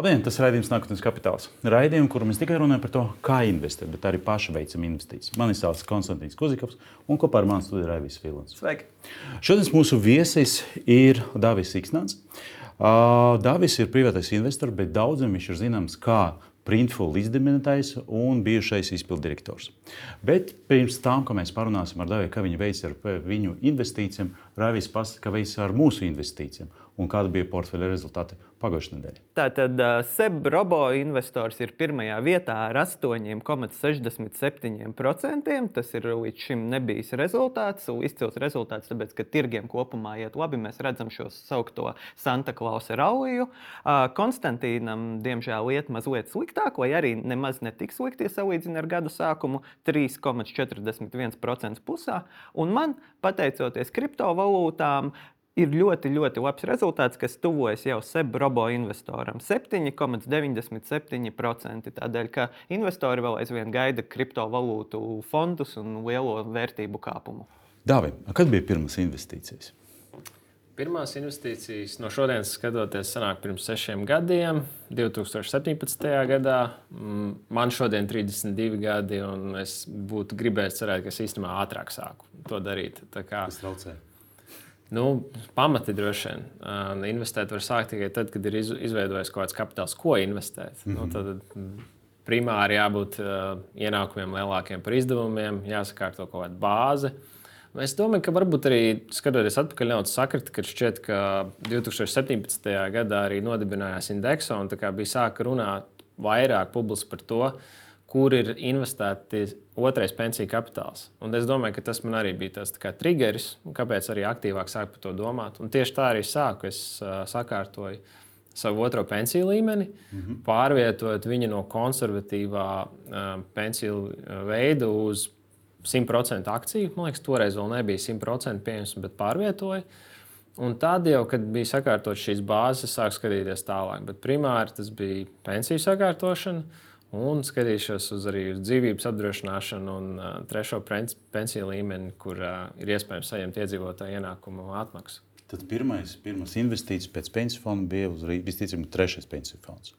Labdien, tas ir raidījums Nākotnes kapitāls. Raidījums, kur mēs tikai runājam par to, kā investēt, bet arī paši veicam investīcijas. Mani sauc Konstants Kuzikovs un kopā ar mani studijā Raivis Filons. Sveiki! Šodienas mūsu viesis ir Dāvis Iksnants. Uh, Dāvis ir privātais investors, bet daudziem viņš ir zināms kā Printful izdibinātājs un bijušais izpilddirektors. Bet pirms tam, kad mēs parunāsim ar Dāvidu, kā viņi veic ar viņu investīcijām, Raivis pasaka, kā veic ar mūsu investīcijām un kāda bija portfeļa rezultāti pagājušajā nedēļā. Tātad SEB robo investors ir pirmajā vietā ar 8,67%. Tas ir līdz šim nebijis rezultāts, izcils rezultāts, tāpēc, ka tirgiem kopumā iet labi. Mēs redzam šo saukto Santa Klausa rauju. Konstantīnam, diemžēl, iet mazliet sliktāk, vai arī nemaz netik slikti, ja salīdzina ar gadu sākumu - 3,41% pusā. Un man, pateicoties kriptovalūtām, ir ļoti, ļoti labs rezultāts, kas tuvojas jau SEB robo investoram - 7,97%. Tādēļ, ka investori vēl aizvien gaida kriptovalūtu fondus un lielo vērtību kāpumu. Dāvim, kad bija pirmās investīcijas? Pirmās investīcijas no šodienas skatoties, sanāk pirms sešiem gadiem, 2017. gadā. Mm, man šodien ir 32 gadi, un es būtu gribējis cerēt, ka es īstenībā ātrāk sāku to darīt. Tā kā, Tas traucē. Nu, pamati droši vien. Uh, investēt var sākt tikai tad, kad ir izveidojis kaut kāds kapitāls, ko investēt. Mm -hmm. nu, mhm. tad primāri jābūt uh, ienākumiem lielākiem par izdevumiem, jāsakārto kaut kāda bāze. Es domāju, ka varbūt arī skatoties atpakaļ, nedaudz sakrita, ka šķiet, ka 2017. gadā arī nodibinājās indeksa un bija sāka runāt vairāk publiski par to, kur ir investēti otrais pensiju kapitāls. Un es domāju, ka tas man arī bija tas triggeris, kāpēc arī aktīvāk sāku par to domāt. Un tieši tā arī sāku. Es uh, sakārtoju savu otro pensiju līmeni, mm -hmm. pārvietojot viņu no konservatīvā uh, pensiju veida uz 100% akciju. Man liekas, toreiz vēl nebija 100% pieejams, bet pārvietoju. Un tad jau, kad bija sakārtotas šīs bāzes, sāku skatīties tālāk. Bet primāri tas bija pensiju sakārtošana. Un skatīšos uz arī uz dzīvības apdrošināšanu un uh, trešo pensiju līmeni, kur uh, ir iespējams saņemt iedzīvotāju ienākumu atmaksu. Tad pirmais, pirmais investīcijas pēc pensiju fonda bija visticamāk, trešais pensiju fonds.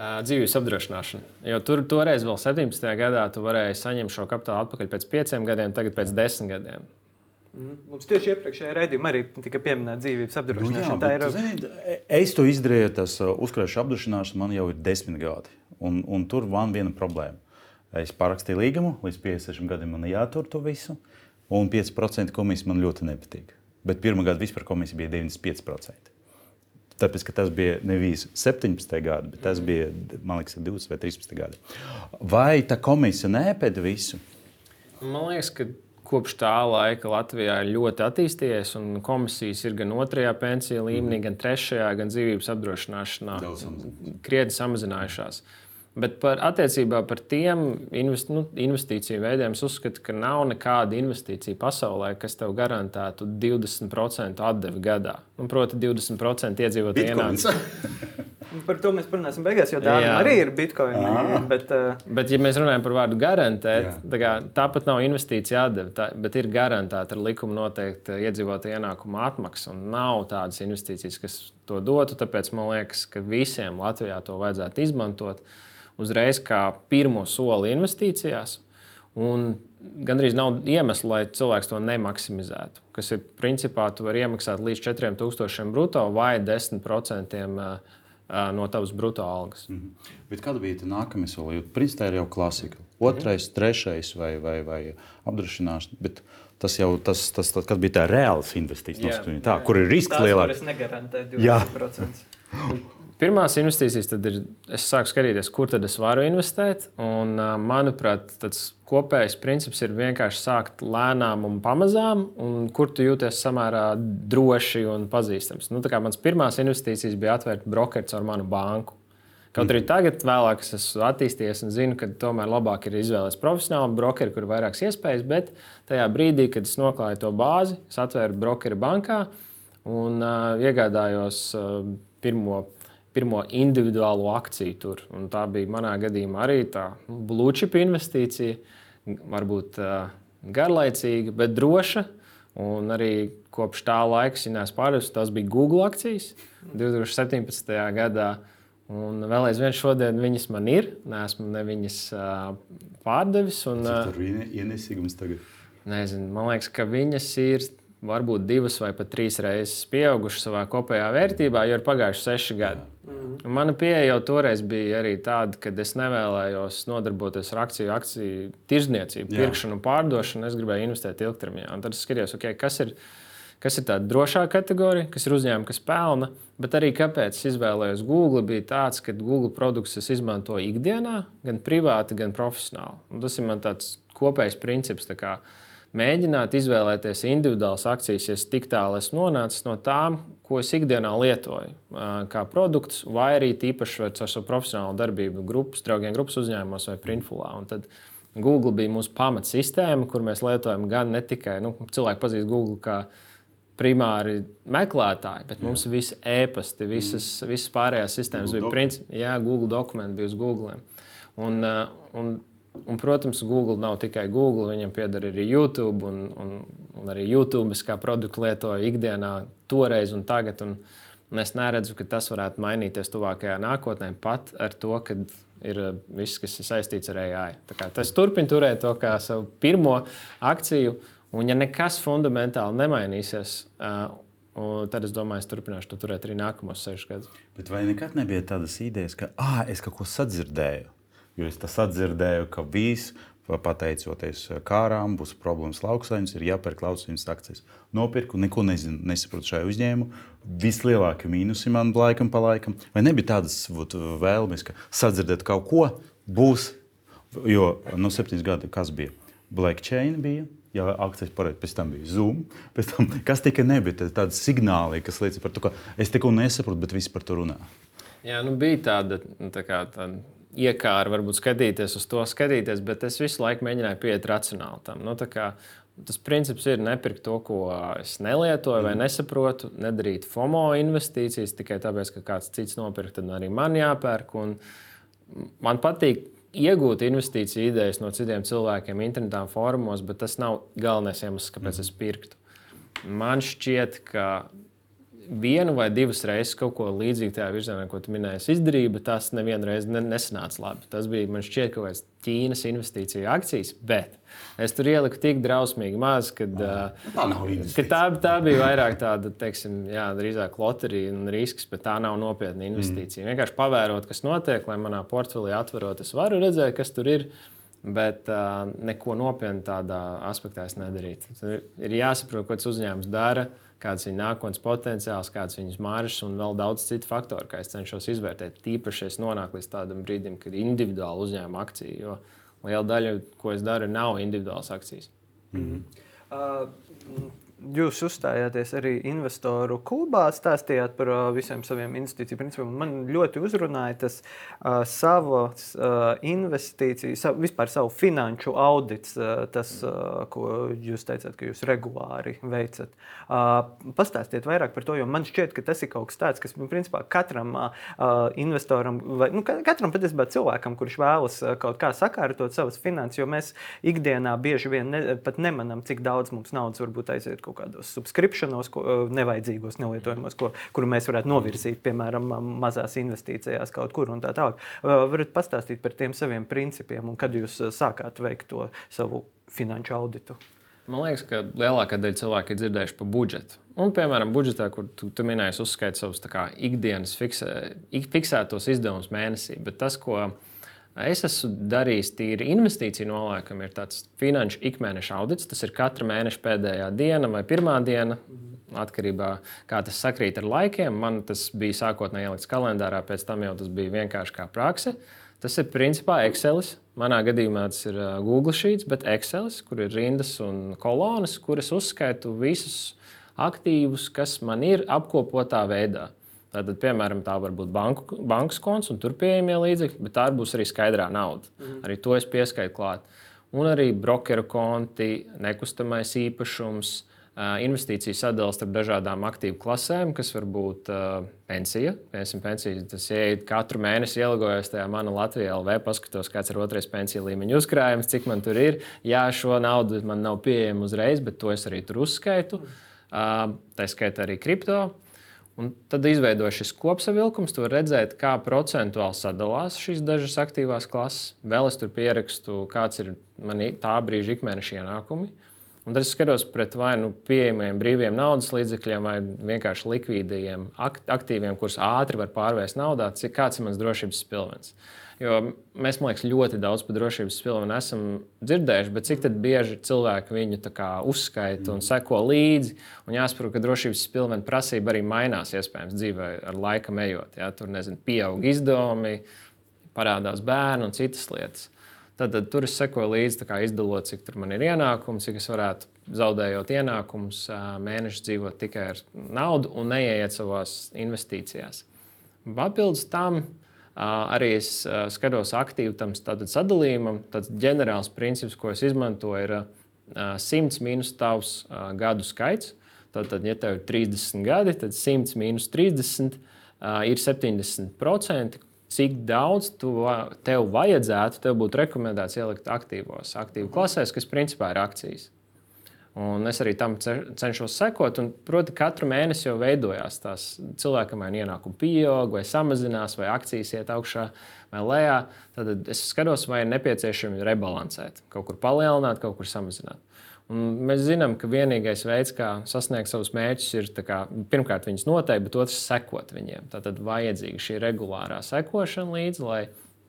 Uh, dzīvības apdrošināšana. Jo tur toreiz, vēl 17. gadā, tu varēji saņemt šo kapitālu atpakaļ pēc pieciem gadiem, tagad pēc desmit gadiem. Mm. Mums tieši iepriekšējā raidījumā arī tika pieminēta dzīvības apdrošināšana. Nu, jā, ir... zini, es to izdarīju, tas uzkrājušu apdrošināšana man jau ir desmit gadi. Un, un tur man viena problēma. Es parakstīju līgumu, līdz 56 gadiem man jātur to visu, un 5% komisija man ļoti nepatīk. Bet pirmā gada vispār komisija bija 95%. Tāpēc, ka tas bija nevis 17. gada, bet tas bija, man liekas, 20 vai 13. gada. Vai tā komisija nepēta visu? Man liekas, ka kopš tā laika Latvijā ir ļoti attīstījies, un komisijas ir gan otrajā pensiju līmenī, mm. gan trešajā, gan dzīvības apdrošināšanā krietni samazinājušās. Bet par attiecībā par tiem invest, nu, investīciju veidiem es uzskatu, ka nav nekāda investīcija pasaulē, kas tev garantētu 20% atdevi gadā. Un, nu, proti, 20% iedzīvotāju ienākumu. Par to mēs parunāsim beigās, jo tā arī ir bitkoina. Ah. Bet, uh... bet, ja mēs runājam par vārdu garantēt, tā kā, tāpat nav investīcija atdeve, tā, bet ir garantēta ar likumu noteikta iedzīvotāju ienākuma atmaksa. Un nav tādas investīcijas, kas to dotu. Tāpēc man liekas, ka visiem Latvijā to vajadzētu izmantot uzreiz kā pirmo soli investīcijās. Un gandrīz nav iemesla, lai cilvēks to nemaksimizētu. Kas ir principā, tu vari iemaksāt līdz 4000 brutto vai 10% no tavas brutto algas. Mm -hmm. Bet kāda bija tā nākamā soli? Principā ir jau klasika. Otrais, mm -hmm. trešais vai, vai, vai apdrošināšana. Bet tas jau tas, tas, tas, tas bija tā reāls investīcijas, yeah. kur ir risks lielāks. Tas negarantē 20%. Pirmās investīcijas, tad ir, es sāku skatīties, kur tad es varu investēt. Un, manuprāt, tas kopējais princips ir vienkārši sākt lēnām un pamazām, un kur tu jūties samērā droši un pazīstams. Nu, mans pirmās investīcijas bija atvērt brokeru ar manu banku. Kaut arī tagad, vēlāk, es esmu attīstījies un zinu, ka tomēr labāk ir izvēlēties profesionālu brokeru, kur ir vairākas iespējas. Bet tajā brīdī, kad es noklāju to bāzi, es atvēru brokeru bankā un uh, iegādājos uh, pirmo pirmo individuālo akciju tur. Un tā bija manā gadījumā arī tā nu, blūčipa investīcija, varbūt uh, garlaicīga, bet droša. Un arī kopš tā laika, ja neesmu pārdevis, tas bija Google akcijas 2017. gadā. Un vēl aizvien šodien viņas man ir. Nesmu ne viņas uh, pārdevis. Un, uh, tur ir ienesīgums tagad. Nezinu, man liekas, ka viņas ir varbūt divas vai pat trīs reizes pieaugušas savā kopējā vērtībā, jo ir pagājuši seši gadi. Mm. Mana pieeja jau toreiz bija arī tāda, ka es nevēlējos nodarboties ar akciju, akciju tirzniecību, pirkšanu un pārdošanu. Es gribēju investēt ilgtermiņā. Un tad es skatījos, okay, kas ir kas ir tāda drošā kategorija, kas ir uzņēmumi, kas pelna. Bet arī kāpēc es izvēlējos Google, bija tāds, ka Google produktus es izmantoju ikdienā, gan privāti, gan profesionāli. Un tas ir man tāds kopējs princips. Tā mēģināt izvēlēties individuālas akcijas, ja es tik tālu esmu nonācis no tām, ko es ikdienā lietoju, kā produkts, vai arī tīpaši ar savu profesionālu darbību, grupas, draugiem, grupas uzņēmumos vai printfulā. Google bija mūsu pamatsistēma, kur mēs lietojam gan ne tikai nu, cilvēku pazīst Google kā primāri meklētāji, bet mums ir visi e-pasti, visas, visas pārējās sistēmas Google bija principā, jā, Google dokumenti bija uz Google. Un, un, un, protams, Google nav tikai Google, viņam pieder arī YouTube, un, un, un arī YouTube kā produktu lietoju ikdienā, toreiz un tagad. Un, un es neredzu, ka tas varētu mainīties tuvākajā nākotnē, pat ar to, ka ir viss, kas ir saistīts ar AI. Tas turpina turēt to kā savu pirmo akciju Un, ja nekas fundamentāli nemainīsies, uh, tad es domāju, es turpināšu to turēt arī nākamos sešus gadus. Bet vai nekad nebija tādas idejas, ka ah, es kaut ko sadzirdēju? Jo es sadzirdēju, ka viss, pateicoties kārām, būs problēmas lauksaimnieks, ir jāpērk lauksaimnieks akcijas. Nopirku, neko nezinu, nesaprotu šajā uzņēmumā. Vislielākie mīnusi man laikam pa laikam. Vai nebija tādas vēlmes, ka sadzirdēt kaut ko būs? Jo no nu, septiņas gadi kas bija? Blackchain bija Ja akcijas parādījās, pēc tam bija Zoom, tam kas tika nebija tādi signāli, kas liecina par to, ka es tikko nesaprotu, bet visi par to runā. Jā, nu bija tāda, tā kā, tāda iekāra, varbūt skatīties uz to, skatīties, bet es visu laiku mēģināju pieiet racionāli tam. Nu, kā, Tas princips ir nepirkt to, ko es nelietoju mm. vai nesaprotu, nedarīt FOMO investīcijas tikai tāpēc, ka kāds cits nopirka, tad arī man jāpērk. Un man patīk iegūt investīciju idejas no citiem cilvēkiem, internetā, fórumos, bet tas nav galvenais iemesls, kāpēc mm. es pirktu. Man šķiet, ka vienu vai divas reizes kaut ko līdzīgu tajā virzienā, ko tu minēji, izdarīju, bet tas nevienu reizi ne, nesanāca labi. Tas bija man šķiet kaut kāds Ķīnas investīciju akcijas, bet es tur ieliku tik drausmīgi maz, kad, tā, ka tā, tā bija vairāk tāda, teiksim, jā, drīzāk loterija un risks, bet tā nav nopietna investīcija. Mm. Vienkārši pavērot, kas notiek, lai manā portfelī atverot, es varu redzēt, kas tur ir. Bet uh, neko nopietnu tādā aspektā es nedarītu. Ir jāsaprot, ko tas uzņēmums dara. Uh, kāds ir nākotnes potenciāls, kāds ir viņas maržas un vēl daudz citu faktoru, kā es cenšos izvērtēt. Tīpaši es nonāku līdz tādam brīdim, kad ir individuāla uzņēmuma akcija, jo liela daļa, ko es daru, nav individuālas akcijas. Mm -hmm. uh, Jūs uzstājāties arī investoru klubā, stāstījāt par uh, visiem saviem investīciju principiem. Man ļoti uzrunāja tas uh, savas uh, investīcijas, sav, vispār savu finanšu audits, uh, tas, uh, ko jūs teicāt, ka jūs regulāri veicat. Uh, pastāstiet vairāk par to, jo man šķiet, ka tas ir kaut kas tāds, kas principā katram uh, investoram, vai nu, katram patiesībā cilvēkam, kurš vēlas uh, kaut kā sakārtot savas finanses, jo mēs ikdienā bieži vien ne, pat nemanām, cik daudz mums naudas varbūt aiziet kaut kādos subscriptionos, ko, eh, nevajadzīgos, nelietojumos, ko, kuru mēs varētu novirzīt, piemēram, mazās investīcijās kaut kur un tā tālāk. Eh, varat pastāstīt par tiem saviem principiem un kad jūs eh, sākāt veikt to savu finanšu auditu? Man liekas, ka lielākā daļa cilvēku ir dzirdējuši par budžetu. Un, piemēram, budžetā, kur tu, tu minēji, uzskaiti savus kā, ikdienas fiksē, fiksētos izdevumus mēnesī. Bet tas, ko Es esmu darījis tīri investīciju nolēkumu, ir tāds finanšu ikmēneša audits. Tas ir katra mēneša pēdējā diena vai pirmā diena, atkarībā no kā tas sakrīt ar laikiem. Man tas bija sākotnēji ielikts kalendārā, pēc tam jau tas bija vienkārši kā praksa. Tas ir principā Excel. Manā gadījumā tas ir Google Sheets, bet Excel, kur ir rindas un kolonas, kuras uzskaitu visus aktīvus, kas man ir apkopotā veidā. Tātad, piemēram, tā var būt banku, bankas konts un tur pieejamie līdzekļi, bet tā būs arī skaidrā nauda. Mm. Arī to es pieskaitu klāt. Un arī brokeru konti, nekustamais īpašums, investīciju sadalījums starp dažādām aktīvu klasēm, kas var būt uh, pensija. Piemēram, pensija, tas ieiet katru mēnesi, ielogojos tajā manā Latvijā LV, paskatos, kāds ir otrais pensiju līmeņa uzkrājums, cik man tur ir. Jā, šo naudu man nav pieejama uzreiz, bet to es arī tur uzskaitu. Uh, tā skaitā arī kriptovalūtu. Un tad izveidojas šis kopsavilkums, tur redzēt, kā procentuāli sadalās šīs dažas aktīvās klases. Vēl es tur pierakstu, kāds ir mani tā brīža ikmēneša ienākumi. Un tad es skatos pret vai nu pieejamiem brīviem naudas līdzekļiem, vai vienkārši likvidiem aktīviem, kurus ātri var pārvērst naudā, cik kāds ir mans drošības pilvens. Jo mēs, man liekas, ļoti daudz par drošības pilvenu esam dzirdējuši, bet cik bieži cilvēki viņu uzskaita un seko līdzi. Un jāsaprot, ka drošības pilvena prasība arī mainās iespējams dzīvē ar laika ejot. Ja? Tur nezinu, pieaug izdevumi, parādās bērni un citas lietas. Tad, tad tur es sekoju līdzi, izdalot, cik man ir ienākums, cik es varētu zaudējot ienākumus, mēnešu dzīvot tikai ar naudu un neieiet savās investīcijās. Papildus tam Arī es skatos aktīvi tam sadalījumam. Tāds ģenerāls princips, ko es izmantoju, ir 100 mīnus tavs gadu skaits. Tātad, ja tev ir 30 gadi, tad 100 mīnus 30 ir 70%. Cik daudz tu, tev vajadzētu, tev būtu rekomendēts ielikt aktīvos, aktīvu klasēs, kas principā ir akcijas. Un es arī tam cenšos sekot. Proti, katru mēnesi jau veidojās tās cilvēkam, vai ienākumi pieaug, vai samazinās, vai akcijas iet augšā vai lejā. Tad es skatos, vai ir nepieciešami rebalansēt, kaut kur palielināt, kaut kur samazināt. Un mēs zinām, ka vienīgais veids, kā sasniegt savus mērķus, ir kā, pirmkārt viņus noteikt, bet otrs sekot viņiem. Tad vajadzīga šī regulārā sekošana līdzi, lai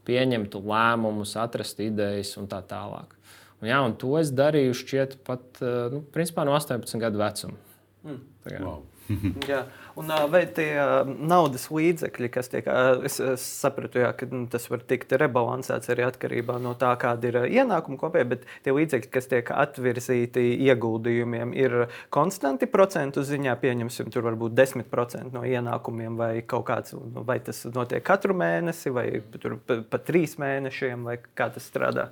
pieņemtu lēmumus, atrastu idejas un tā tālāk. Un, jā, un to es darīju šķiet pat eh, nu, principā, no 18 gadu vecuma. Mm. Wow. jā, un vai tie naudas līdzekļi, kas tiek, es, es sapratu, jā, ka nu, tas var tikt rebalansēts arī atkarībā no tā, kāda ir ienākuma kopēja, bet tie līdzekļi, kas tiek atvirzīti ieguldījumiem, ir konstanti procentu ziņā, pieņemsim, tur varbūt 10% no ienākumiem vai kaut kāds, vai tas notiek katru mēnesi vai tur pa, pa trīs mēnešiem, vai kā tas strādā.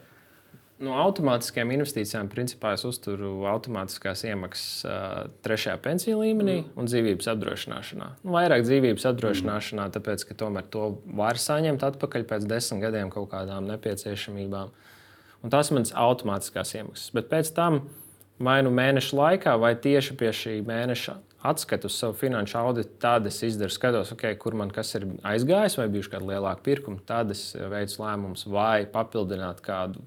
No automātiskajām investīcijām principā es uzturu automātiskās iemaksas uh, trešajā pensiju līmenī mm. un dzīvības apdrošināšanā. Nu, vairāk dzīvības apdrošināšanā, tāpēc ka tomēr to var saņemt atpakaļ pēc desmit gadiem kaut kādām nepieciešamībām. Un tās manas automātiskās iemaksas. Bet pēc tam, vai nu mēneša laikā, vai tieši pie šī mēneša atskatu savu finanšu auditu, tad es izdaru, skatos, okay, kur man kas ir aizgājis, vai bijuši kādi lielāki pirkumi. Tad es veicu lēmumus vai papildināt kādu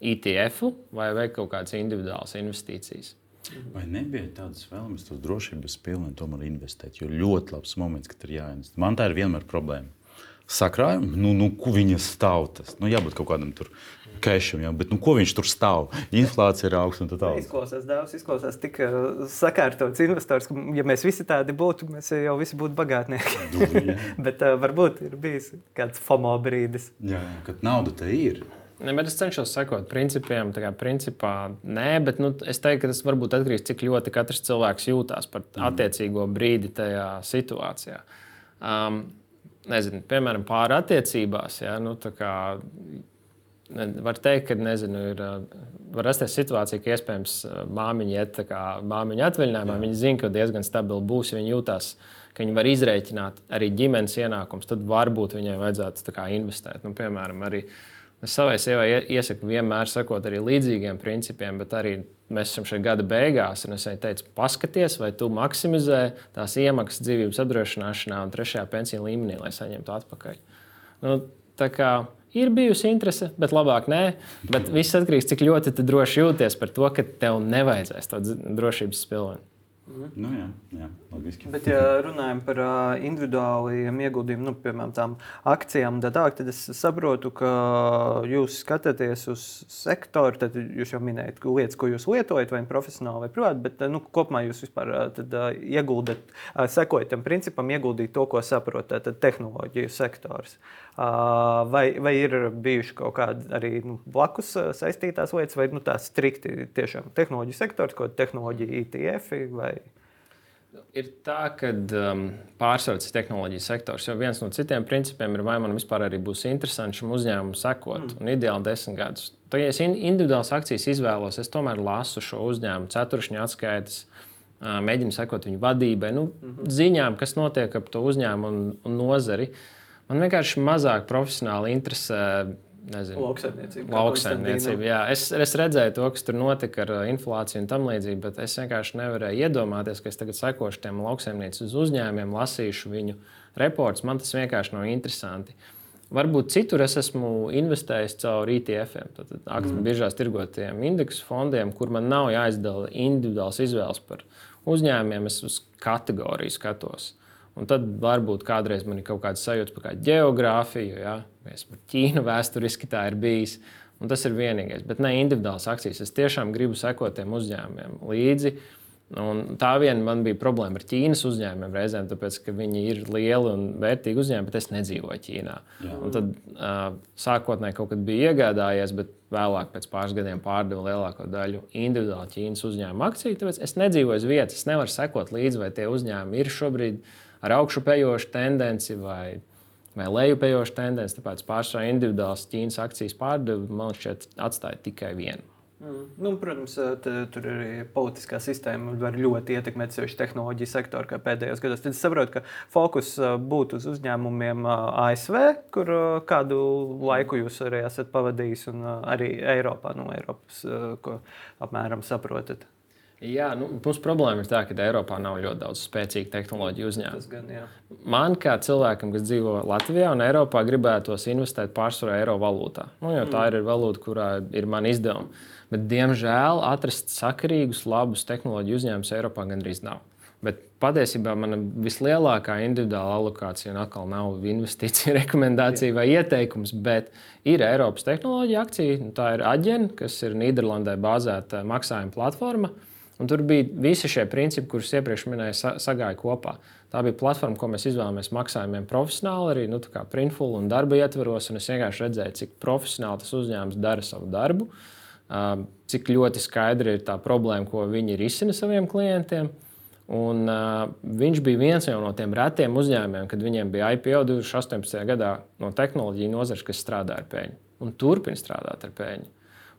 ETF vai veikt kaut kādas individuālas investīcijas. Vai nebija tādas vēlmes, tos drošības pilni tomēr investēt? Jo ļoti labs moments, kad ir jāinvestē. Man tā ir vienmēr problēma. Sakrājumi, nu, nu ko viņa stāv tas? Nu, jābūt kaut kādam tur kešam, jā, bet nu, ko viņš tur stāv? Inflācija ir augsta un tā tālāk. Izklausās daudz, izklausās tik uh, sakārtots investors, ka, ja mēs visi tādi būtu, mēs jau visi būtu bagātnieki. Nu, bet uh, varbūt ir bijis kāds FOMO brīdis. Jā, kad nauda te ir. Ne, bet es cenšos sekot principiem. Kā, principā, nē, bet nu, es teiktu, ka tas varbūt atkarīgs no tā, cik ļoti katrs cilvēks jūtas par mm. attiecīgo brīdi tajā situācijā. Um, nezinu, piemēram, pāri attiecībās. Ja, nu, kā, var teikt, ka nezinu, ir, var rasties situācija, ka iespējams māmiņa iet kā, māmiņa atvaļinājumā. Jā. Viņa zina, ka diezgan stabili būs, viņa jūtas, ka viņa var izrēķināt arī ģimenes ienākumus. Tad varbūt viņai vajadzētu kā, investēt. Nu, piemēram, arī Es savai sievai iesaku vienmēr sekot arī līdzīgiem principiem, bet arī mēs esam šajā gada beigās. Es viņai teicu, paskaties, vai tu maksimizē tās iemaksas dzīvības apdrošināšanā un trešajā pensiju līmenī, lai saņemtu atpakaļ. Nu, kā ir bijusi interese, bet labāk nē. Bet viss atkarīgs no tā, cik ļoti droši jūties par to, ka tev nevajadzēs to drošības spilvenu. Mhm. Nu, jā, jā, logiski. Bet, ja runājam par individuāliem ieguldījumiem, nu, piemēram, tām akcijām, tā, tad es saprotu, ka jūs skatāties uz sektoru, tad jūs jau minējat lietas, ko jūs lietojat, vai profesionāli vai privāti, bet nu, kopumā jūs vispār tad, ieguldat, sekojat tam principam, ieguldīt to, ko saprotat, tad tehnoloģiju sektors. Vai, vai ir bijuši kaut kādi arī nu, blakus saistītās lietas, vai nu, tās strikti tiešām tehnoloģiju sektors, ko tehnoloģija ETF vai Ir tā, ka um, pārsvarā tas tehnoloģijas sektors jau viens no citiem principiem ir, vai man vispār būs interesanti šim uzņēmumam sekot. Mm. Un ideāli desmit gadus. Tad, ja es individuālas akcijas izvēlos, es tomēr lasu šo uzņēmumu ceturkšņa atskaites, mēģinu sekot viņu vadībai, nu, mm -hmm. ziņām, kas notiek ap to uzņēmumu un, un nozari. Man vienkārši mazāk profesionāli interesē nezinu, lauksaimniecība. lauksaimniecība. Jā, es, es redzēju to, kas tur notika ar uh, inflāciju un tam līdzīgi, bet es vienkārši nevarēju iedomāties, ka es tagad sekošu tiem lauksaimniecības uzņēmumiem, lasīšu viņu reportus. Man tas vienkārši nav interesanti. Varbūt citur es esmu investējis caur ETF, tātad akciju mm. biržās tirgotiem indeksu fondiem, kur man nav jāizdala individuāls izvēles par uzņēmumiem. Es uz kategoriju skatos. Un tad varbūt kādreiz man ir kaut kāda sajūta par kādu geogrāfiju, ja mēs par Ķīnu vēsturiski tā ir bijis. Un tas ir vienīgais. Bet ne individuāls akcijas. Es tiešām gribu sekot tiem uzņēmumiem līdzi. Un tā vien man bija problēma ar Ķīnas uzņēmumiem reizēm, tāpēc, ka viņi ir lieli un vērtīgi uzņēmumi, bet es nedzīvoju Ķīnā. Tad uh, sākotnēji kaut kad bija iegādājies, bet vēlāk, pēc pāris gadiem, pārdeva lielāko daļu individuālu Ķīnas uzņēmumu akciju. Tāpēc es nedzīvoju uz vietas, es nevaru sekot līdzi, vai tie uzņēmumi ir šobrīd ar augšupejošu tendenci vai, vai lejupējošu tendenci. Tāpēc pārsvarā individuāls Ķīnas akcijas pārdevi man šķiet atstāja tikai vienu. Mm. Nu, protams, te, tur arī politiskā sistēma var ļoti ietekmēt sevišķi tehnoloģiju sektoru, kā pēdējos gados. Tad es saprotu, ka fokus būtu uz uzņēmumiem ASV, kur kādu laiku jūs arī esat pavadījis, un arī Eiropā, no Eiropas, ko apmēram saprotat. Jā, nu, mums problēma ir tā, ka Eiropā nav ļoti daudz spēcīgu tehnoloģiju uzņēmumu. Man, kā cilvēkam, kas dzīvo Latvijā un Eiropā, gribētos investēt pārsvarā eiro valūtā. Nu, jo tā mm. ir valūta, kurā ir mani izdevumi. Bet, diemžēl, atrast sakarīgus, labus tehnoloģiju uzņēmumus Eiropā gandrīz nav. Bet patiesībā mana vislielākā individuāla alokācija atkal nav investīcija, rekomendācija vai ieteikums, bet ir Eiropas tehnoloģija akcija. Tā ir Aģena, kas ir Nīderlandē bāzēta maksājuma platforma. Uh, Un tur bija visi šie principi, kurus iepriekš minēju, sagāja kopā. Tā bija platforma, ko mēs izvēlējāmies maksājumiem profesionāli, arī nu, printful un darba ietvaros. Es vienkārši redzēju, cik profesionāli tas uzņēmums dara savu darbu, cik ļoti skaidra ir tā problēma, ko viņi risina saviem klientiem. Un, uh, viņš bija viens no tiem retiem uzņēmumiem, kad viņiem bija IPO 2018. gadā no tehnoloģiju nozares, kas strādā ar peļņu un turpina strādāt ar peļņu.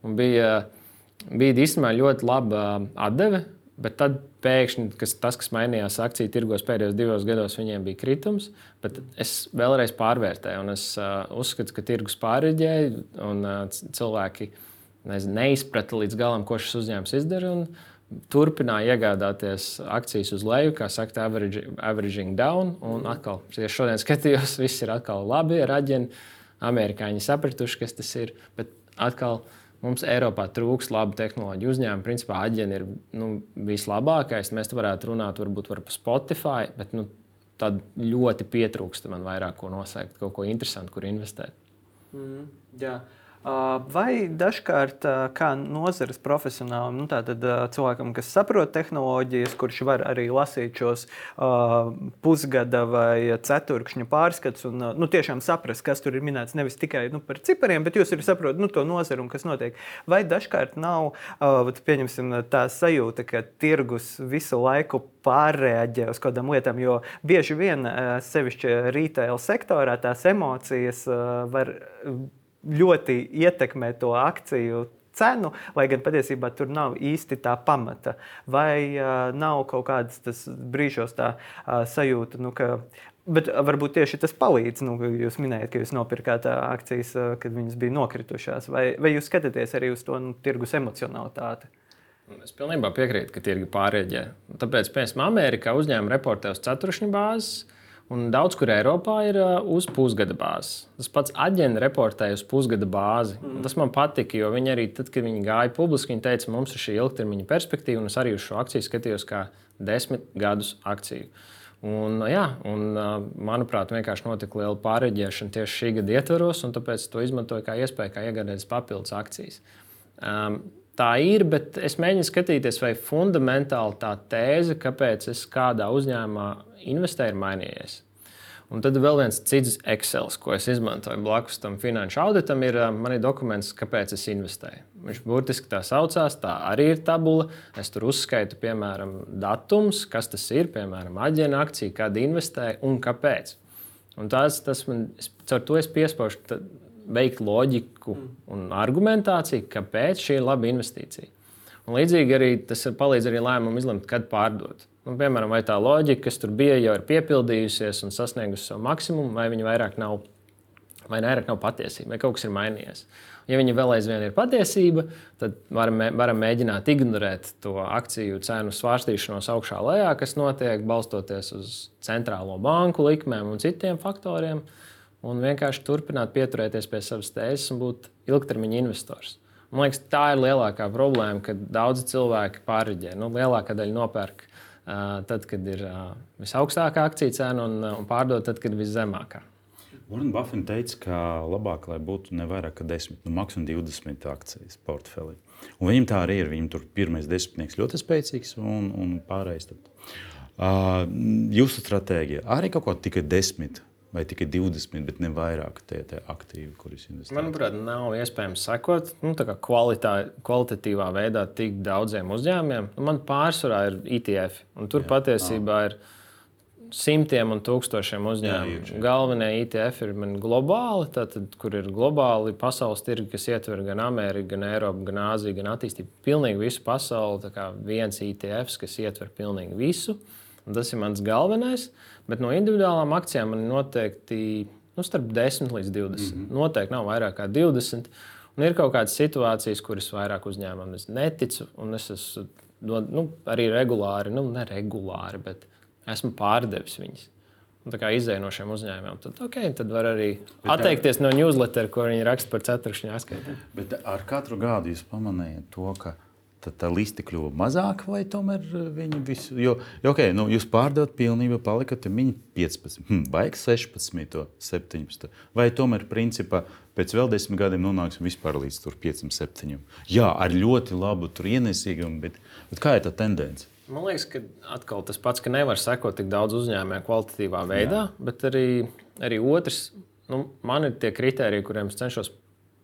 Un bija uh, bija īstenībā ļoti laba atdeve. Bet tad pēkšņi kas, tas, kas mainījās akciju tirgos pēdējos divos gados, viņiem bija kritums. Es vēlreiz pārvērtēju, un es uh, uzskatu, ka tirgus pārreģēja, un uh, cilvēki nezinu, neizprata līdz galam, ko šis uzņēmums izdara. Turpināja iegādāties akcijas uz leju, kā saka, average, averaging down. Un atkal, ja šodien skatījos, viss ir atkal labi ar aģenu. Amerikāņi sapratuši, kas tas ir. Bet atkal, uh, Mums Eiropā trūks labu tehnoloģiju uzņēmumu. Principā Aģena ir nu, vislabākais. Mēs varētu runāt varbūt par Spotify, bet nu, tad ļoti pietrūkst man vairāk ko nosaukt, kaut ko interesantu, kur investēt. Mm, jā. Vai dažkārt kā nozares profesionālim, nu, tātad, cilvēkam, kas saprot tehnoloģijas, kurš var arī lasīt šos uh, pusgada vai ceturkšņa pārskatus un nu, tiešām saprast, kas tur ir minēts nevis tikai nu, par cipariem, bet jūs arī saprotat nu, to nozaru un kas notiek. Vai dažkārt nav uh, tā sajūta, ka tirgus visu laiku pārreaģē uz kādām lietām, jo bieži vien, sevišķi retail sektorā, tās emocijas var ļoti ietekmē to akciju cenu, lai gan patiesībā tur nav īsti tā pamata. Vai uh, nav kaut kādas brīžos tā uh, sajūta, nu, ka. Bet varbūt tieši tas palīdz. Nu, jūs minējāt, ka jūs nopirkāt akcijas, kad viņas bija nokritušās. Vai, vai jūs skatāties arī uz to nu, tirgus emocionalitāti? Es pilnībā piekrītu, ka tirgi pārēģē. Tāpēc, piemēram, Amerikā uzņēmuma reportē uz ceturkšņa bāzes Un daudz kur Eiropā ir uh, uz pusgada bāzes. Tas pats aģents reportēja uz pusgada bāzi. Mm. Tas man patika, jo viņi arī, tad, kad viņi gāja publiski, viņi teica, mums ir šī ilgtermiņa perspektīva, un es arī uz šo akciju skatījos kā desmit gadus akciju. Un, jā, un, uh, manuprāt, vienkārši notika liela pārreģēšana tieši šī gada ietvaros, un tāpēc to izmantoju kā iespēju, kā iegādāties papildus akcijas. Um, tā ir, bet es mēģinu skatīties, vai fundamentāli tā tēze, kāpēc es kādā uzņēmumā investēju, ir mainījies. Un tad vēl viens cits Excel, ko es izmantoju blakus tam finanšu auditam, ir mani dokuments, kāpēc es investēju. Viņš burtiski tā saucās, tā arī ir tabula. Es tur uzskaitu, piemēram, datums, kas tas ir, piemēram, aģēna akcija, kad investēju un kāpēc. Un tas, tas man, caur to es piespaužu veikt loģiku un argumentāciju, kāpēc šī ir laba investīcija. Un līdzīgi arī tas palīdz arī lēmumu izlemt, kad pārdot. Nu, piemēram, vai tā loģika, kas tur bija, jau ir piepildījusies un sasniegusi savu maksimumu, vai viņa vairāk nav vai vairāk nav patiesība, vai kaut kas ir mainījies. Ja viņa vēl aizvien ir patiesība, tad varam, varam mēģināt ignorēt to akciju cenu svārstīšanos augšā lejā, kas notiek balstoties uz centrālo banku likmēm un citiem faktoriem, un vienkārši turpināt pieturēties pie savas tēzes un būt ilgtermiņa investors. Man liekas, tā ir lielākā problēma, kad daudzi cilvēki pārreģē. Nu, lielākā daļa nopērk uh, tad, kad ir uh, visaugstākā akciju cena, un, un pārdod tad, kad ir viszemākā. Warren Buffett teica, ka labāk, lai būtu ne vairāk kā 10, nu, maksimum 20 akcijas portfelī. Un viņam tā arī ir. Viņam tur pirmais desmitnieks ļoti spēcīgs un, un pārējais. Tad. Uh, jūsu stratēģija arī kaut ko tikai desmit vai tikai 20, bet ne vairāk tie, tie aktīvi, kurus investējat? Manuprāt, nav iespējams sekot nu, kvalitā, kvalitatīvā veidā tik daudziem uzņēmumiem. Nu, man pārsvarā ir ETF, un tur Jā, patiesībā nav. ir simtiem un tūkstošiem uzņēmumu. Galvenie ETF ir globāli, tātad, kur ir globāli pasaules tirgi, kas ietver gan Ameriku, gan Eiropu, gan Āziju, gan attīstību. Pilnīgi visu pasauli. Tā kā viens ETF, kas ietver pilnīgi visu. Un tas ir mans galvenais. Bet no individuālām akcijām man noteikti nu, starp 10 līdz 20. Mm -hmm. Noteikti nav vairāk kā 20. Un ir kaut kādas situācijas, kuras vairāk uzņēmumam es neticu. Un es esmu nu, arī regulāri, nu, ne regulāri, bet esmu pārdevis viņas. Un, tā kā izēja no šiem uzņēmumiem, tad, okay, tad var arī bet atteikties tā... no newslettera, ko viņi raksta par ceturkšņu atskaitēm. Bet ar katru gadu jūs pamanījat to, ka tad tā liste kļuva mazāka, vai tomēr eh, viņi visu. Jo, jo okay, nu, jūs pārdevat pilnībā, palikat viņi 15, hm, vajag 16, 17. Vai tomēr, principā, pēc vēl desmit gadiem nonāksim vispār līdz 5, 7. Jā, ar ļoti labu ienesīgumu, bet, bet kā ir tā tendence? Man liekas, ka atkal tas pats, ka nevar sekot tik daudz uzņēmēju kvalitatīvā veidā, Jā. bet arī, arī otrs, nu, man ir tie kriteriji, kuriem es cenšos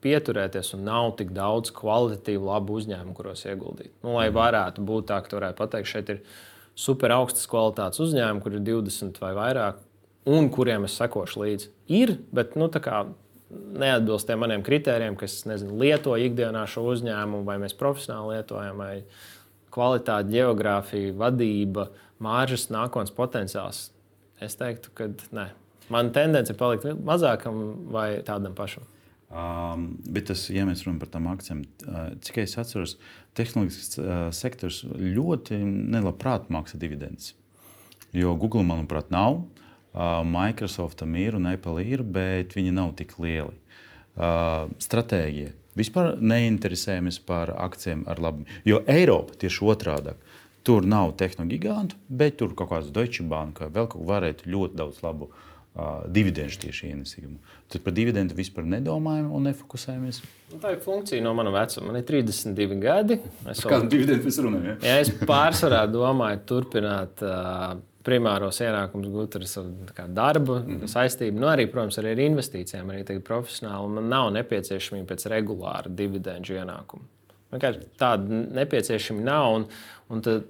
pieturēties, un nav tik daudz kvalitatīvu, labu uzņēmumu, kuros ieguldīt. Nu, lai mhm. varētu būt tā, ka varētu pateikt, šeit ir super augstas kvalitātes uzņēmumi, kur ir 20 vai vairāk, un kuriem es sekošu līdzi. Ir, bet nu, neatbilst tiem maniem kritērijiem, kas nezinu, lieto ikdienā šo uzņēmumu, vai mēs profesionāli lietojam, vai kvalitāte, geogrāfija, vadība, māržas, nākotnes potenciāls. Es teiktu, ka nē. Man tendence ir palikt mazākam vai tādam pašam. Um, bet tas, ja mēs runājam par tām akcijām, uh, cik es atceros, tehnoloģisks uh, sektors ļoti nelabprāt maksā dividendus. Jo Google, manuprāt, nav, uh, Microsoftam ir un Apple ir, bet viņi nav tik lieli. Uh, stratēģija. Vispār neinteresējamies par akcijiem ar labu. Jo Eiropa tieši otrādi. Tur nav tehnoloģiju gigantu, bet tur kaut kāds Deutsche Bank vai vēl kaut ko varētu ļoti daudz labu uh, dividendžu tieši ienesīgumu. Tad par dividendu vispār nedomājam un nefokusējamies. Nu, tā ir funkcija no mana vecuma. Man ir 32 gadi. Es vēl... Kādu dividendu mēs runājam? Ja? ja es pārsvarā domāju turpināt. Uh, primāros ienākumus gūt ar savu darbu, mm -hmm. saistību. Nu, arī, protams, arī ar investīcijām, arī profesionāli. Man nav nepieciešamība pēc regulāra dividendžu ienākuma. Vienkārši tāda nepieciešama nav. Un, un tad,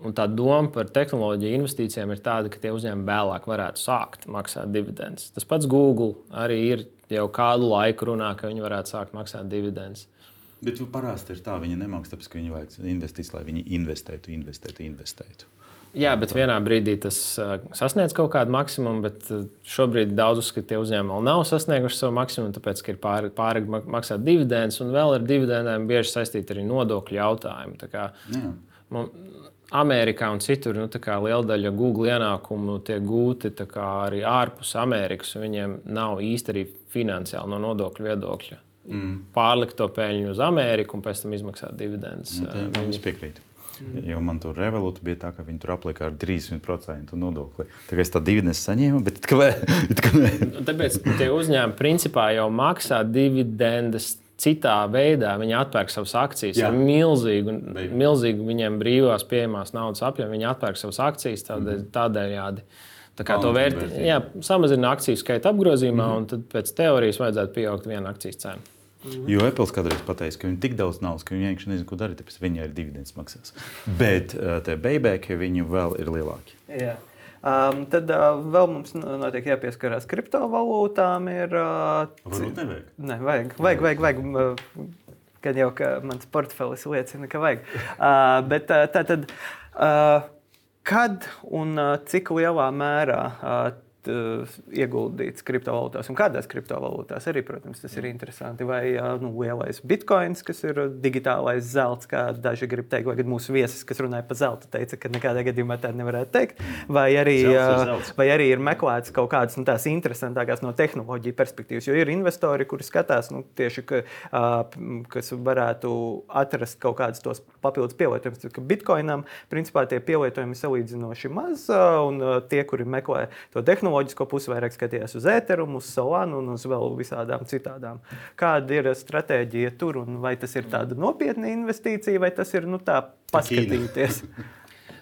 Un tā doma par tehnoloģiju investīcijām ir tāda, ka tie uzņēmumi vēlāk varētu sākt maksāt dividendus. Tas pats Google arī ir jau kādu laiku runā, ka viņi varētu sākt maksāt dividendus. Bet parasti ir tā, viņi nemaksā, tāpēc, ka viņi vajag investīcijas, lai viņi investētu, investētu, investētu. Jā, bet vienā brīdī tas sasniedz kaut kādu maksimumu, bet šobrīd daudz uzskata, ka tie uzņēmumi vēl nav sasnieguši savu maksimumu, tāpēc, ka ir pārāk pār, maksāt dividendus, un vēl ar dividendēm bieži saistīti arī nodokļu jautājumi. Man, Amerikā un citur nu, liela daļa Google ienākumu tiek gūti arī ārpus Amerikas. Viņiem nav īsti arī finansiāli no nodokļu viedokļa. Mm. Pārlikt to peļņu uz Ameriku un pēc tam izmaksāt dividendus. Nu, Viņus piekrīt. Mm. Jo man tur revolūcija bija tā, ka viņi tur aplika ar 30% nodokli. Tā kā es tādu dividendu saņēmu, bet it kā, it kā nu, Tāpēc tie uzņēmumi principā jau maksā dividendes citā veidā viņi atpērk savas akcijas Jā. ar milzīgu, Beidz. milzīgu viņiem brīvās pieejamās naudas apjomu. Viņi atpērk savas akcijas tādēļ, mm tādējādi. Tā kā to vērtē, jā, samazina akciju skaitu apgrozījumā, mm -hmm. un tad pēc teorijas vajadzētu pieaugt viena akcijas cena. -hmm. Jo Apple kādreiz pateica, ka viņi tik daudz naudas, ka viņi vienkārši nezina, ko darīt, tāpēc viņi arī dividendus maksās. Bet uh, tie beigās viņi vēl ir lielāki. Yeah. Um, tad uh, vēl mums notiek jāpieskarās kriptovalūtām. Ir, uh, Varbūt nevajag. Ne, vajag, vajag, vajag, vajag. Kad jau mans portfelis liecina, ka vajag. Uh, bet uh, tā tad, uh, kad un uh, cik lielā mērā uh, uh, ieguldīts kriptovalūtās un kādās kriptovalūtās. Arī, protams, tas ir interesanti. Vai uh, nu, lielais bitkoins, kas ir digitālais zelts, kā daži grib teikt, vai mūsu viesis, kas runāja par zeltu, teica, ka nekādā gadījumā tā nevarētu teikt. Vai arī, uh, vai arī ir meklēts kaut kādas nu, tās interesantākās no tehnoloģiju perspektīvas, jo ir investori, kuri skatās nu, tieši, ka, uh, kas varētu atrast kaut kādus tos papildus pielietojumus. Bitcoinam, principā, tie pielietojumi ir salīdzinoši maz, uh, un uh, tie, kuri meklē to tehnoloģiju, tehnoloģisko pusi, vairāk skatījās uz Ethereum, uz Solanu un uz vēl visādām citādām. Kāda ir stratēģija tur, un vai tas ir tāda nopietna investīcija, vai tas ir nu, tā paskatīties?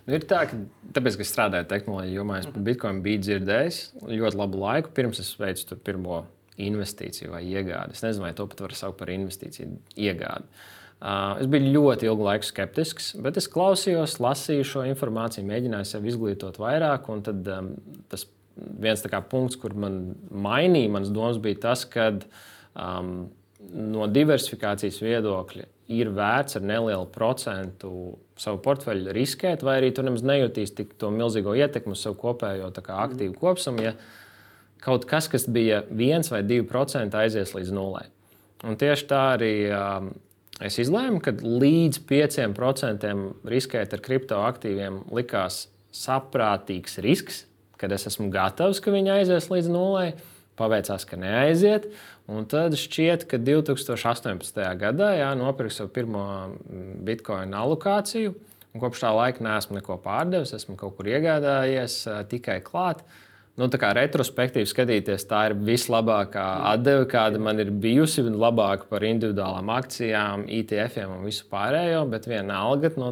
Nu, ir tā, ka tāpēc, ka es strādāju tehnoloģiju jomā, es par Bitcoin biju dzirdējis ļoti labu laiku, pirms es veicu pirmo investīciju vai iegādi. Es nezinu, vai to pat var saukt par investīciju iegādi. Uh, es biju ļoti ilgu laiku skeptisks, bet es klausījos, lasīju šo informāciju, mēģināju sev izglītot vairāk. Tad um, tas viens punkts, kur man mainīja manas domas, bija tas, ka um, no diversifikācijas viedokļa ir vērts ar nelielu procentu savu portfeļu riskēt, vai arī tu nemaz nejūtīs tik to milzīgo ietekmi uz savu kopējo kā, aktīvu kopsumu, ja kaut kas, kas bija 1 vai 2% aizies līdz nulē. Un tieši tā arī um, es izlēmu, ka līdz 5% riskēt ar kriptoaktīviem likās saprātīgs risks kad es esmu gatavs, ka viņi aizies līdz nulai. Paveicās, ka neaiziet. Un tad šķiet, ka 2018. gadā jā, nopirku savu pirmo mm, bitkoinu alokāciju. Kopš tā laika neesmu neko pārdevis, esmu kaut kur iegādājies tikai klāt. Nu, tā kā retrospektīvi skatīties, tā ir vislabākā atdeve, kāda man ir bijusi. Labāka par individuālām akcijām, ITF un visu pārējo, bet vienalga. Nu,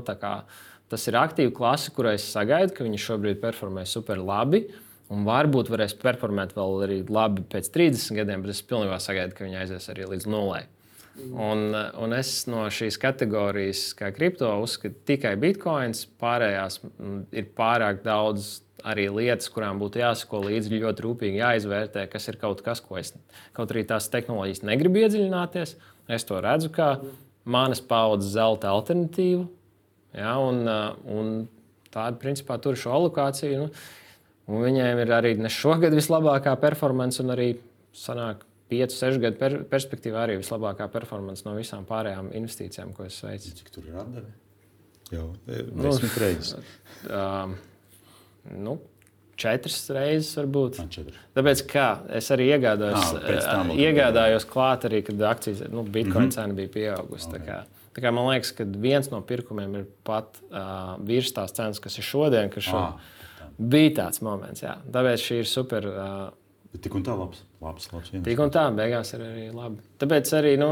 Tas ir aktīva klase, kurai es sagaidu, ka viņi šobrīd performē super labi. Un varbūt varēs performēt vēl arī labi pēc 30 gadiem, bet es pilnībā sagaidu, ka viņi aizies arī līdz nulē. Un, un es no šīs kategorijas, kā kripto, uzskatu tikai bitkoins. Pārējās ir pārāk daudz arī lietas, kurām būtu jāsako līdzi, ļoti rūpīgi jāizvērtē, kas ir kaut kas, ko es kaut arī tās tehnoloģijas negribu iedziļināties. Es to redzu kā manas paudzes zelta alternatīvu Ja, un, un tāda, principā, tur šo alokāciju. Nu, viņiem ir arī ne šogad vislabākā performance, un arī sanāk, 5, 6 gadu per perspektīvā arī vislabākā performance no visām pārējām investīcijām, ko es veicu. Cik tur ir atdevi? Jau e, desmit nu, reizes. Uh, nu, četras reizes, varbūt. Tāpēc, kā es arī iegādājos, à, iegādājos klāt, arī, kad akcijas, nu, bitkoina mm -hmm. cena bija pieaugusi. Okay. Man liekas, ka viens no pirkumiem ir pat uh, virs tās cenas, kas ir šodien. Kas šo... ah, bija tāds moments, jā. Tāpēc šī ir super. Uh, Tik un tā, labs. labs, labs Tik un tā, beigās ir arī labi. Tāpēc arī, nu,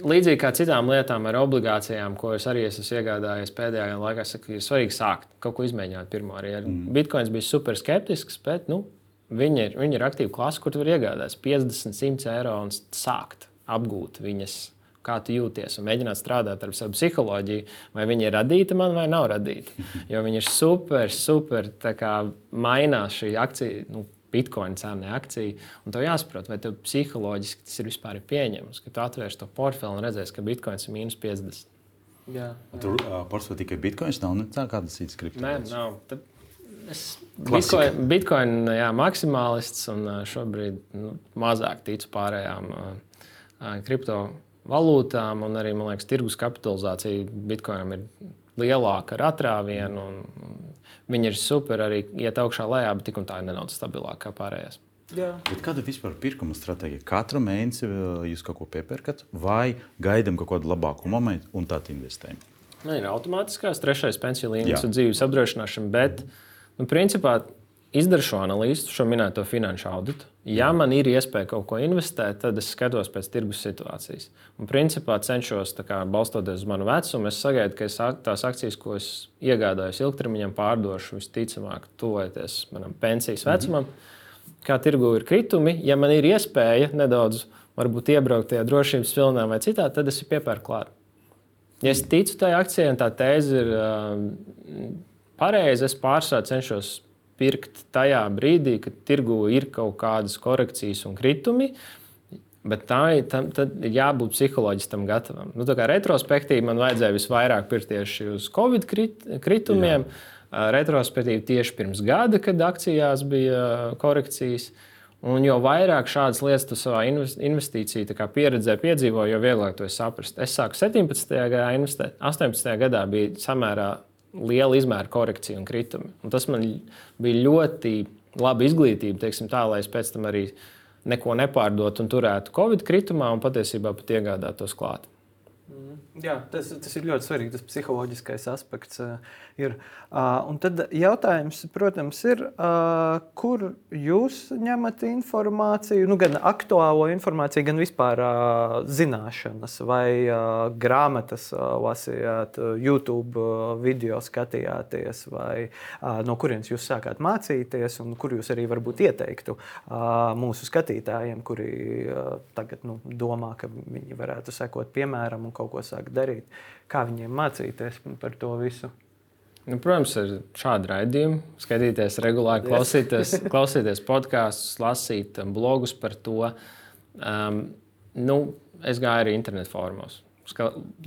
līdzīgi kā citām lietām ar obligācijām, ko es arī esmu iegādājies pēdējā laikā, saku, ir svarīgi sākt kaut ko izmēģināt. Pirmā arī mm. Bitcoins bija super skeptisks, bet nu, viņi, ir, viņi ir aktīvi klasi, kur tu vari iegādāties 50, 100 eiro un sākt apgūt viņas kā tu jūties, un mēģināt strādāt ar savu psiholoģiju, vai viņa ir radīta man vai nav radīta. Jo viņa ir super, super mainās šī akcija. Nu, Bitcoin cena, akcija. Un tev jāsaprot, vai tev psiholoģiski tas ir vispār pieņemams, ka tu atvērsi to portfeli un redzēsi, ka Bitcoin ir mīnus 50. Jā. Tur uh, portfelī tikai Bitcoins nav ne tā kādas citas kriptovalūtas. Nē, nav. Tad es Bitcoin, Bitcoin jā, maksimālists un šobrīd nu, mazāk ticu pārējām uh, kriptovalūtām valūtām, un arī liekas, tirgus kapitalizācija Bitcoinam ir lielāka ar atrāvienu. Viņi ir super arī iet augšā lejā, bet tik un tā ir nedaudz stabilāka kā pārējās. Kāda ir vispār pirkuma stratēģija? Katru mēnesi jūs kaut ko piepērkat, vai gaidām kaut kādu labāku momentu un tad investējam? Ne, ir automātiskās trešais pensiju līmenis un dzīves apdrošināšana, bet nu, principā Izdara šo analīzi, šo minēto finanšu auditu. Ja man ir iespēja kaut ko investēt, tad es skatos pēc tirgus situācijas. Un, principā, cenšos, kā, balstoties uz manu vecumu, es sagaidu, ka es tās akcijas, ko es iegādājos ilgtermiņam, pārdošu visticamāk, tuvojoties manam pensijas vecumam. Mm -hmm. Kā tirgu ir kritumi, ja man ir iespēja nedaudz iebraukt tajā drošības filmā vai citā, tad es piepērku klāt. Ja es ticu tai akcijai, un tā tēze ir uh, pareiza, es pārsvarā cenšos pirkt tajā brīdī, kad tirgu ir kaut kādas korekcijas un kritumi. Bet tā ir, tam, ir jābūt psiholoģiski tam gatavam. Nu, retrospektīvi man vajadzēja visvairāk pirkt tieši uz Covid krit, kritumiem. Jā. retrospektīvi tieši pirms gada, kad akcijās bija korekcijas. Un jo vairāk šādas lietas tu savā investīciju pieredzē piedzīvo, jo vieglāk to saprast. Es sāku 17. gadā investēt, 18. gadā bija samērā liela izmēra korekcija un kritumi. Un tas man bija ļoti laba izglītība, teiksim, tā, lai es pēc tam arī neko nepārdotu un turētu Covid kritumā un patiesībā pat iegādātos klāt. Jā, tas, tas ir ļoti svarīgi. Tas psiholoģiskais aspekts uh, ir. Uh, un tad jautājums, protams, ir, uh, kur jūs ņemat informāciju, nu, gan aktuālo informāciju, gan vispār uh, zināšanas, vai uh, grāmatas uh, lasījāt, uh, YouTube uh, video skatījāties, vai uh, no kurienes jūs sākāt mācīties, un kur jūs arī varbūt ieteiktu uh, mūsu skatītājiem, kuri uh, tagad nu, domā, ka viņi varētu sekot piemēram un kaut ko sākt sāk darīt. Kā viņiem mācīties par to visu? Nu, protams, ar šādu raidījumu skatīties regulāri, klausīties, klausīties podkāstus, lasīt um, blogus par to. Um, nu, es gāju arī internetu formos.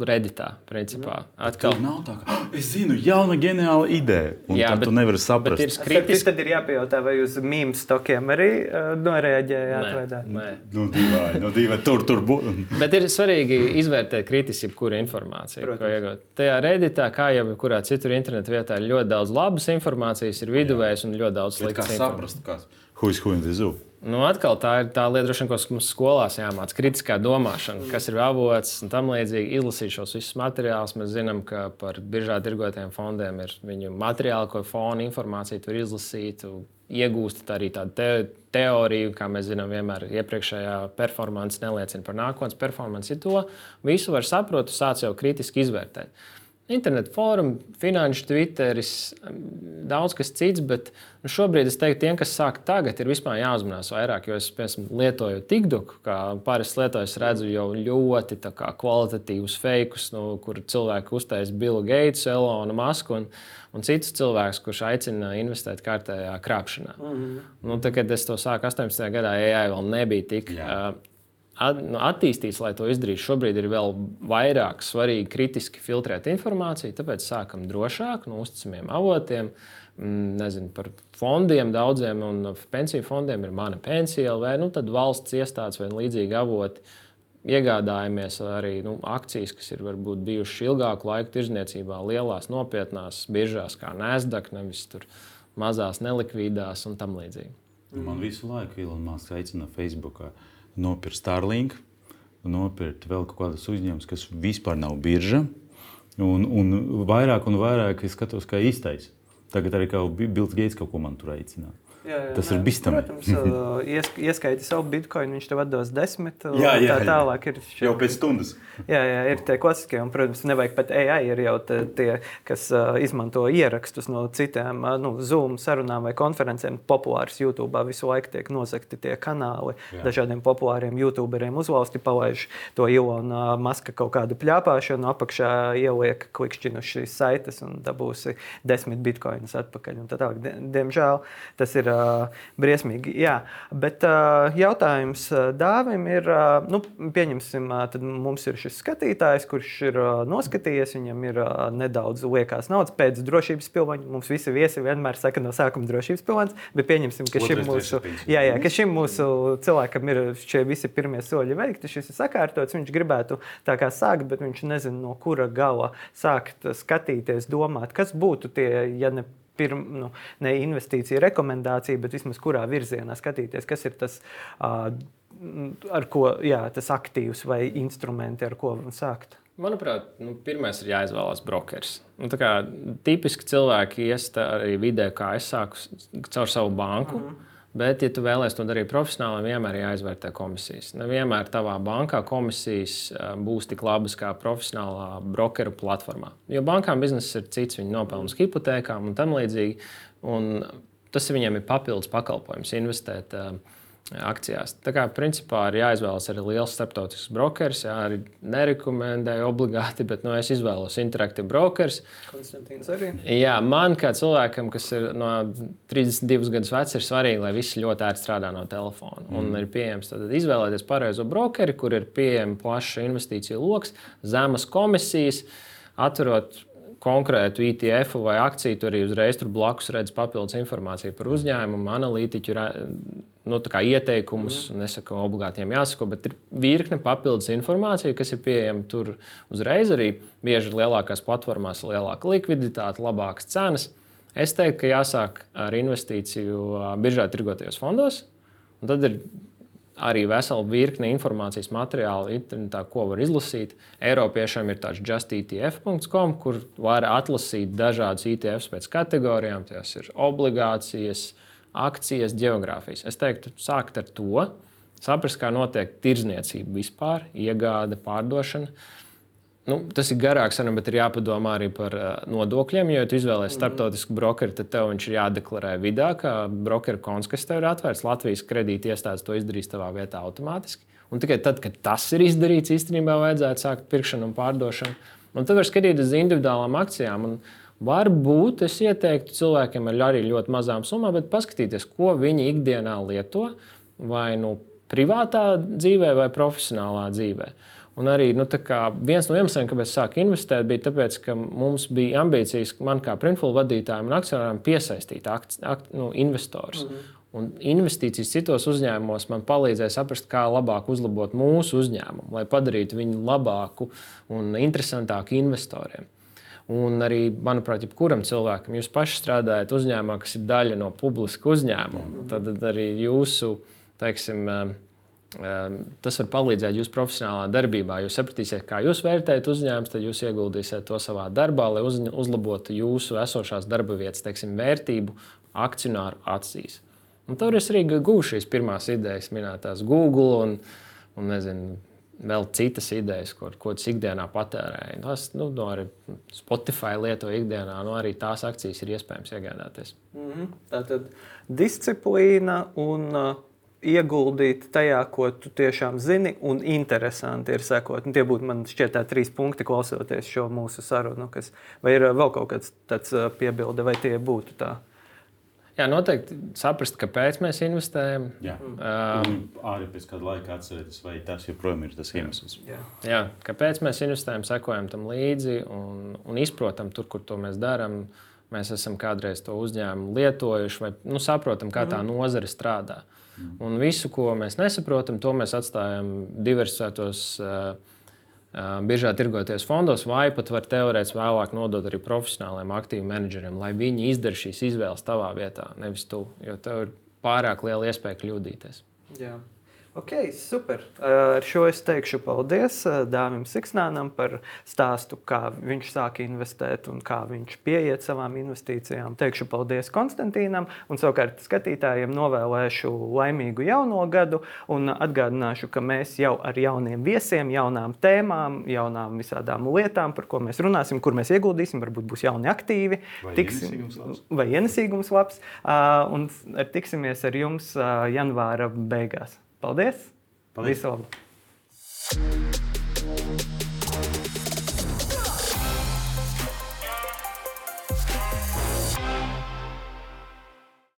Reditā, principā. Atkal tā nav tā, ka oh, es zinu, jauna ģeniāla ideja. Jā, bet tu nevari saprast. Ir kritiski... Tad ir jāpajautā, vai uz mīmīm stokiem arī uh, noreaģējāt. Nē, nē. Nu, dīvāji, nu, dīvāji, tur, tur būtu. bet ir svarīgi izvērtēt kritiski jebkuru informāciju, Protams. ko iegūt. Tajā reditā, kā jau kurā citur internetu vietā, ir ļoti daudz labas informācijas, ir viduvējs un ļoti daudz sliktas. Kā saprast, kas? Who is who in the zoo? Nu, atkal tā ir tā lieta, droši, ko mums skolās jāmācās. Kritiskā domāšana, kas ir avots un tam līdzīgi. Izlasīt šos visus materiālus. Mēs zinām, ka par biržā tirgotiem fondiem ir viņu materiāli, ko fona informācija tur izlasīt. Iegūst arī tādu te teoriju, kā mēs zinām, vienmēr iepriekšējā performance neliecina par nākotnes performanci. To visu var saprast, sāc jau kritiski izvērtēt internetu fórumi, finanšu twitteris, daudz kas cits. Bet nu, šobrīd es teiktu, tiem, kas sāk tagad, ir vispār jāuzmanās vairāk. Jo es piemēram, lietoju TikTok, kā parasts lietotājs, redzu jau ļoti kā, kvalitatīvus feikus, nu, kur cilvēki uztaisīja Billu Gatesu, Elonu Masku. Un, un citus cilvēkus, kurš aicina investēt kārtējā krāpšanā. Mm -hmm. nu, tad, kad es to sāku 18. gadā, AI vēl nebija tik uh, Nu, attīstīts, lai to izdarītu. Šobrīd ir vēl vairāk svarīgi kritiski filtrēt informāciju, tāpēc sākam drošāk no uzticamiem avotiem. Mm, nezinu par fondiem, daudziem un pensiju fondiem ir mana pensija, vai nu, valsts iestādes vai līdzīgi avoti. Iegādājamies arī nu, akcijas, kas ir varbūt bijušas ilgāku laiku tirzniecībā, lielās, nopietnās biržās, kā Nēsdaq, nevis mazās, nelikvidās un tam līdzīgi. Man visu laiku Ilona Maska aicina Facebookā. Uh, nopirkt Starlink, nopirkt vēl kaut kādus uzņēmumus, kas vispār nav birža. Un, un vairāk un vairāk es skatos, kā īstais. Tagad arī Bills Gates kaut ko man tur aicināja. Jā, jā, tas ir bīstami. Protams, ies, ieskaiti savu bitkoinu, viņš tev atdos desmit. Jā, jā, tā tālāk ir. Šeit, jau pēc stundas. Jā, jā, ir tie klasiskie, un, protams, nevajag pat AI, ir jau tie, kas izmanto ierakstus no citām nu, Zoom sarunām vai konferencēm. Populārs YouTube visu laiku tiek nozagti tie kanāli. Jā. Dažādiem populāriem YouTuberiem uzvalsti palaiž to Ilona Maska kaut kādu pļāpāšanu, apakšā ieliek klikšķinu šīs saites un dabūsi desmit bitkoinus atpakaļ. Tā, diemžēl tas ir briesmīgi. Jā, bet jautājums dāvim ir, nu, pieņemsim, tad mums ir šis skatītājs, kurš ir noskatījies, viņam ir nedaudz liekās naudas pēc drošības pilvaņa. Mums visi viesi vienmēr saka no sākuma drošības pilvens, bet pieņemsim, ka šim mūsu, jā, jā, ka šim mūsu cilvēkam ir šie visi pirmie soļi veikti, šis ir sakārtots, viņš gribētu tā kā sākt, bet viņš nezina, no kura gala sākt skatīties, domāt, kas būtu tie, ja ne pirm, nu, ne investīcija rekomendācija, bet vismaz kurā virzienā skatīties, kas ir tas, ar ko, jā, tas aktīvs vai instrumenti, ar ko sākt. Manuprāt, nu, pirmais ir jāizvēlas brokeris. Nu, kā, tipiski cilvēki ies arī vidē, kā es sāku caur savu banku. Mm -hmm Bet, ja tu vēlēsies to darīt profesionāli, vienmēr ir jāizvērtē komisijas. Nevienmēr tavā bankā komisijas būs tik labas kā profesionālā brokeru platformā. Jo bankām bizness ir cits, viņi nopelnīs hipotekām un tam līdzīgi. Un tas viņiem ir papildus pakalpojums investēt. Uh, akcijās. Tā kā principā ir jāizvēlas arī liels starptautisks brokers. Jā, arī nerekomendēju obligāti, bet nu, es izvēlos interaktīvu brokeris. Konstantīns arī. Jā, man kā cilvēkam, kas ir no 32 gadus vecs, ir svarīgi, lai viss ļoti ērti strādā no telefona. Mm. Un ir pieejams tad izvēlēties pareizo brokeri, kur ir pieejama plaša investīciju lokus, zemes komisijas, atverot konkrētu ETF vai akciju, tu arī uzreiz tur blakus redzi papildus informāciju par uzņēmumu, analītiķu nu, ieteikumus. Mm. Nesaku, obligāti jāsako, bet ir virkne papildus informācija, kas ir pieejama tur uzreiz. Arī bieži lielākās platformās ir lielāka likviditāte, labākas cenas. Es teiktu, ka jāsāk ar investīciju biržā tirgotajos fondos. Tad ir arī vesela virkne informācijas materiālu internetā, ko var izlasīt. Eiropiešiem ir tāds justetf.com, kur var atlasīt dažādus ETFs pēc kategorijām. Tas ir obligācijas, akcijas, geogrāfijas. Es teiktu, sākt ar to, saprast, kā notiek tirzniecība vispār, iegāde, pārdošana. Nu, tas ir garāks, bet ir jāpadomā arī par uh, nodokļiem. Jo, ja tu izvēlēsies mhm. starptautisku brokeri, tad tev viņš ir jādeklarē vidā, kā brokeru konts, kas tev ir atvērts. Latvijas kredīti iestādes to izdarīs tavā vietā automātiski. Un tikai tad, kad tas ir izdarīts, īstenībā vajadzētu sākt pirkšanu un pārdošanu. Un tad var skatīties uz individuālām akcijām. Un varbūt es ieteiktu cilvēkiem ar arī ļoti mazām summām, bet paskatīties, ko viņi ikdienā lieto vai nu privātā dzīvē vai profesionālā dzīvē. Un arī nu, viens no iemesliem, kāpēc es sāku investēt, bija tas, ka mums bija ambīcijas, man kā printfulu vadītājam un akcionāriem, piesaistīt akt, akt, nu, investorus. Mm -hmm. Un investīcijas citos uzņēmumos man palīdzēja saprast, kā labāk uzlabot mūsu uzņēmumu, lai padarītu viņu labāku un interesantāku investoriem. Un arī, manuprāt, jebkuram cilvēkam, jūs paši strādājat uzņēmumā, kas ir daļa no publiska uzņēmuma, tad arī jūsu, teiksim, Ehm, tas var palīdzēt jūsu profesionālā darbībā. Jūs sapratīsiet, kā jūs vērtējat uzņēmumus, tad jūs ieguldīsiet to savā darbā, lai uz, uzlabotu jūsu esošās darba vietas teiksim, vērtību akcionāru acīs. Un tur es arī gūšu šīs pirmās idejas, minētās Google un, un nezinu, vēl citas idejas, ko, ko tas ikdienā patērēja. Tas nu, no arī Spotify lieto ikdienā, no arī tās akcijas ir iespējams iegādāties. Mm -hmm. Tā tad disciplīna un uh, ieguldīt tajā, ko tu tiešām zini, un interesanti ir sekot. Un tie būtu man šķiet tā trīs punkti, klausoties šo mūsu sarunu. Kas, vai ir vēl kaut kāds tāds piebilde, vai tie būtu tā? Jā, noteikti saprast, kāpēc mēs investējam. Jā, um, arī pēc kāda laika atcerēties, vai tas joprojām ir tas iemesls. Jā. Jā, kāpēc mēs investējam, sekojam tam līdzi un, un izprotam tur, kur to mēs darām. Mēs esam kādreiz to uzņēmumu lietojuši, vai nu, saprotam, kā tā mhm. nozare strādā. Uh, Un visu, ko mēs nesaprotam, to mēs atstājam diversificētos. Uh, Biežā tirgoties fondos, vai pat var teorētiski vēlāk nodot arī profesionāliem aktīvu menedžeriem, lai viņi izdara šīs izvēles tavā vietā, nevis tu, jo tev ir pārāk liela iespēja kļūdīties. Jā. Ok, super. Ar šo es teikšu paldies Dāvim Siksnānam par stāstu, kā viņš sāka investēt un kā viņš pieiet savām investīcijām. Teikšu paldies Konstantīnam un savukārt skatītājiem novēlēšu laimīgu jauno gadu un atgādināšu, ka mēs jau ar jauniem viesiem, jaunām tēmām, jaunām visādām lietām, par ko mēs runāsim, kur mēs ieguldīsim, varbūt būs jauni aktīvi, vai ienesīgums labs. Vai ienesīgums labs un tiksimies ar jums janvāra beigās. Paldies! Paldies. Visu labu!